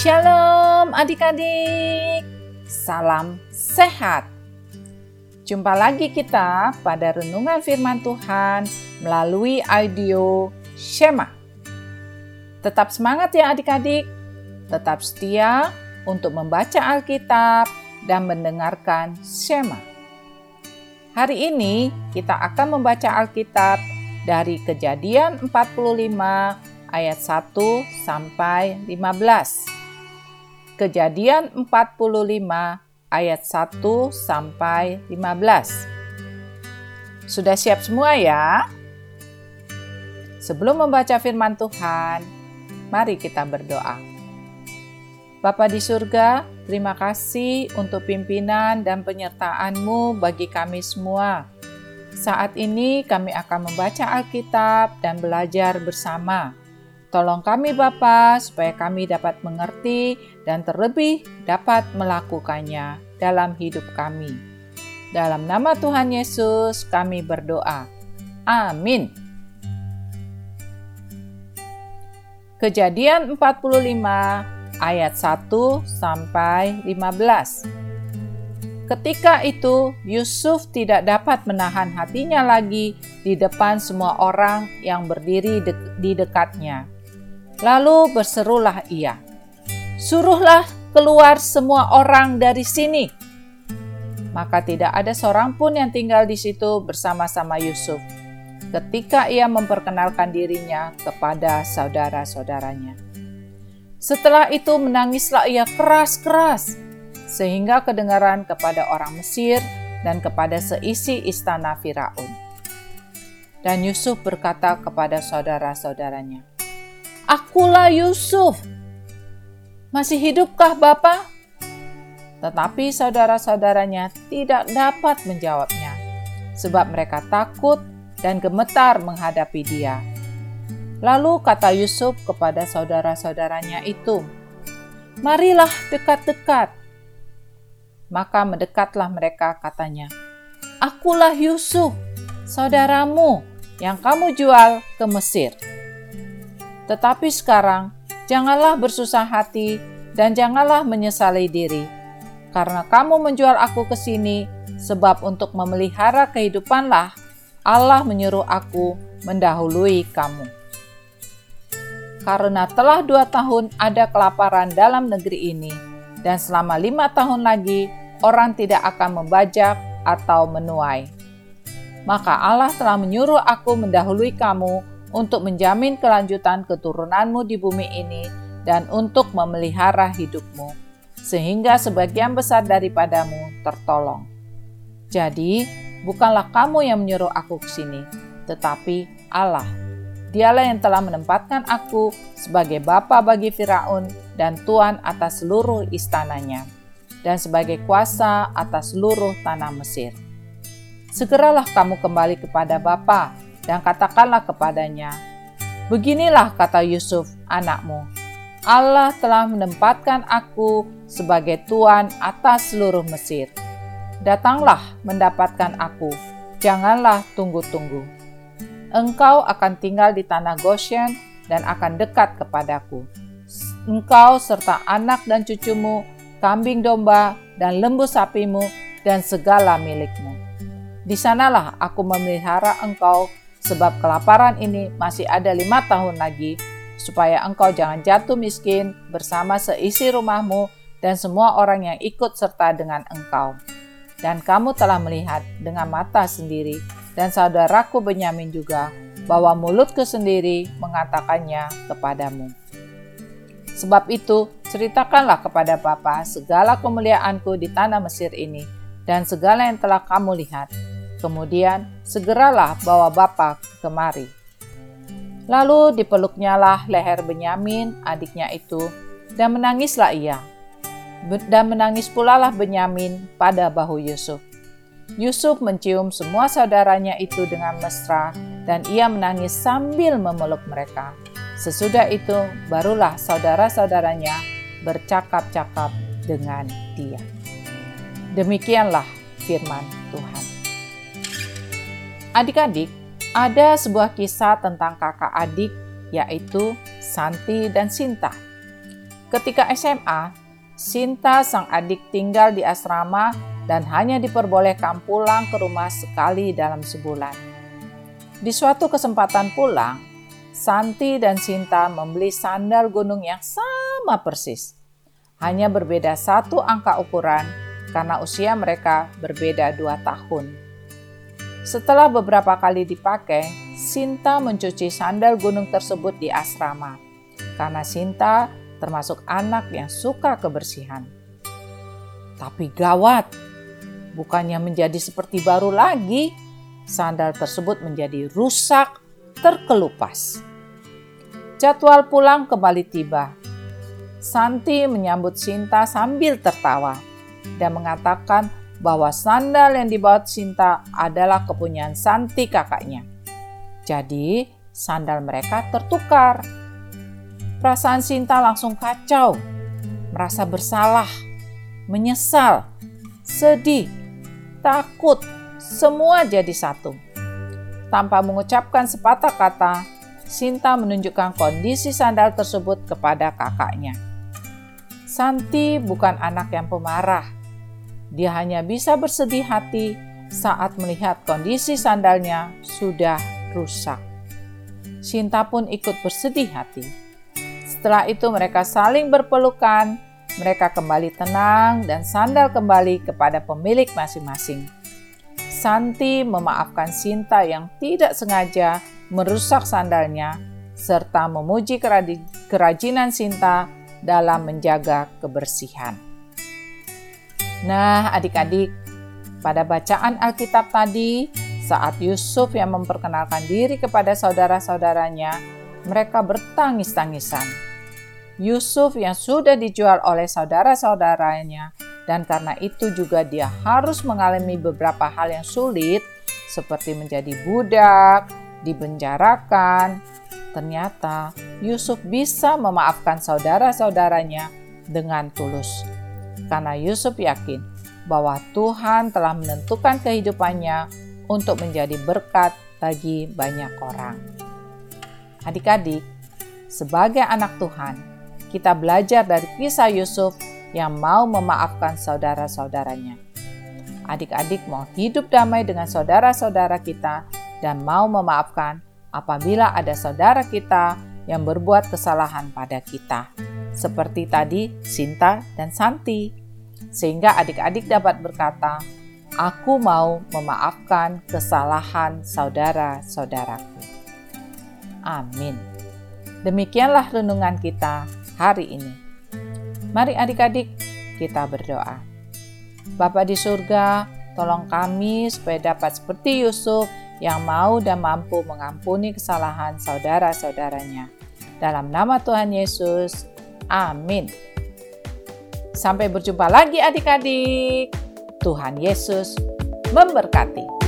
Shalom adik-adik, salam sehat. Jumpa lagi kita pada renungan firman Tuhan melalui audio Shema. Tetap semangat ya adik-adik, tetap setia untuk membaca Alkitab dan mendengarkan Shema. Hari ini kita akan membaca Alkitab dari Kejadian 45 ayat 1 sampai 15. Kejadian 45 ayat 1 sampai 15. Sudah siap semua ya? Sebelum membaca firman Tuhan, mari kita berdoa. Bapa di surga, terima kasih untuk pimpinan dan penyertaan-Mu bagi kami semua. Saat ini kami akan membaca Alkitab dan belajar bersama. Tolong kami Bapa supaya kami dapat mengerti dan terlebih dapat melakukannya dalam hidup kami. Dalam nama Tuhan Yesus kami berdoa. Amin. Kejadian 45 ayat 1 sampai 15. Ketika itu Yusuf tidak dapat menahan hatinya lagi di depan semua orang yang berdiri de di dekatnya Lalu berserulah ia, "Suruhlah keluar semua orang dari sini." Maka tidak ada seorang pun yang tinggal di situ bersama-sama Yusuf ketika ia memperkenalkan dirinya kepada saudara-saudaranya. Setelah itu menangislah ia keras-keras sehingga kedengaran kepada orang Mesir dan kepada seisi istana Firaun. Dan Yusuf berkata kepada saudara-saudaranya, Akulah Yusuf. Masih hidupkah Bapak? Tetapi saudara-saudaranya tidak dapat menjawabnya, sebab mereka takut dan gemetar menghadapi dia. Lalu kata Yusuf kepada saudara-saudaranya itu, "Marilah dekat-dekat." Maka mendekatlah mereka, katanya, "Akulah Yusuf, saudaramu yang kamu jual ke Mesir." Tetapi sekarang, janganlah bersusah hati dan janganlah menyesali diri, karena kamu menjual aku ke sini, sebab untuk memelihara kehidupanlah Allah menyuruh aku mendahului kamu. Karena telah dua tahun ada kelaparan dalam negeri ini, dan selama lima tahun lagi orang tidak akan membajak atau menuai. Maka Allah telah menyuruh aku mendahului kamu untuk menjamin kelanjutan keturunanmu di bumi ini dan untuk memelihara hidupmu, sehingga sebagian besar daripadamu tertolong. Jadi, bukanlah kamu yang menyuruh aku ke sini, tetapi Allah. Dialah yang telah menempatkan aku sebagai bapa bagi Firaun dan tuan atas seluruh istananya, dan sebagai kuasa atas seluruh tanah Mesir. Segeralah kamu kembali kepada Bapa dan katakanlah kepadanya, Beginilah kata Yusuf, anakmu, Allah telah menempatkan aku sebagai tuan atas seluruh Mesir. Datanglah mendapatkan aku, janganlah tunggu-tunggu. Engkau akan tinggal di tanah Goshen dan akan dekat kepadaku. Engkau serta anak dan cucumu, kambing domba dan lembu sapimu, dan segala milikmu. Di sanalah aku memelihara engkau sebab kelaparan ini masih ada lima tahun lagi, supaya engkau jangan jatuh miskin bersama seisi rumahmu dan semua orang yang ikut serta dengan engkau. Dan kamu telah melihat dengan mata sendiri, dan saudaraku Benyamin juga, bahwa mulutku sendiri mengatakannya kepadamu. Sebab itu, ceritakanlah kepada Bapa segala kemuliaanku di tanah Mesir ini, dan segala yang telah kamu lihat, Kemudian segeralah bawa Bapak kemari. Lalu dipeluknyalah leher Benyamin, adiknya itu, dan menangislah ia. Dan menangis pula lah Benyamin pada bahu Yusuf. Yusuf mencium semua saudaranya itu dengan mesra, dan ia menangis sambil memeluk mereka. Sesudah itu, barulah saudara-saudaranya bercakap-cakap dengan dia. Demikianlah firman Tuhan. Adik-adik, ada sebuah kisah tentang kakak adik, yaitu Santi dan Sinta. Ketika SMA, Sinta sang adik tinggal di asrama dan hanya diperbolehkan pulang ke rumah sekali dalam sebulan. Di suatu kesempatan pulang, Santi dan Sinta membeli sandal gunung yang sama persis. Hanya berbeda satu angka ukuran karena usia mereka berbeda dua tahun. Setelah beberapa kali dipakai, Sinta mencuci sandal gunung tersebut di asrama. Karena Sinta termasuk anak yang suka kebersihan. Tapi gawat, bukannya menjadi seperti baru lagi, sandal tersebut menjadi rusak, terkelupas. Jadwal pulang kembali tiba. Santi menyambut Sinta sambil tertawa dan mengatakan bahwa sandal yang dibawa Sinta adalah kepunyaan Santi kakaknya. Jadi, sandal mereka tertukar. Perasaan Sinta langsung kacau, merasa bersalah, menyesal, sedih, takut, semua jadi satu. Tanpa mengucapkan sepatah kata, Sinta menunjukkan kondisi sandal tersebut kepada kakaknya. Santi bukan anak yang pemarah. Dia hanya bisa bersedih hati saat melihat kondisi sandalnya sudah rusak. Sinta pun ikut bersedih hati. Setelah itu mereka saling berpelukan, mereka kembali tenang dan sandal kembali kepada pemilik masing-masing. Santi memaafkan Sinta yang tidak sengaja merusak sandalnya serta memuji kerajinan Sinta dalam menjaga kebersihan. Nah, adik-adik, pada bacaan Alkitab tadi, saat Yusuf yang memperkenalkan diri kepada saudara-saudaranya, mereka bertangis-tangisan Yusuf yang sudah dijual oleh saudara-saudaranya dan karena itu juga dia harus mengalami beberapa hal yang sulit seperti menjadi budak, dibenjarakan. Ternyata Yusuf bisa memaafkan saudara-saudaranya dengan tulus. Karena Yusuf yakin bahwa Tuhan telah menentukan kehidupannya untuk menjadi berkat bagi banyak orang. Adik-adik, sebagai anak Tuhan, kita belajar dari kisah Yusuf yang mau memaafkan saudara-saudaranya. Adik-adik mau hidup damai dengan saudara-saudara kita dan mau memaafkan apabila ada saudara kita yang berbuat kesalahan pada kita. Seperti tadi Sinta dan Santi. Sehingga adik-adik dapat berkata, Aku mau memaafkan kesalahan saudara-saudaraku. Amin. Demikianlah renungan kita hari ini. Mari adik-adik kita berdoa. Bapa di surga, tolong kami supaya dapat seperti Yusuf yang mau dan mampu mengampuni kesalahan saudara-saudaranya. Dalam nama Tuhan Yesus, amin. Sampai berjumpa lagi adik-adik. Tuhan Yesus memberkati.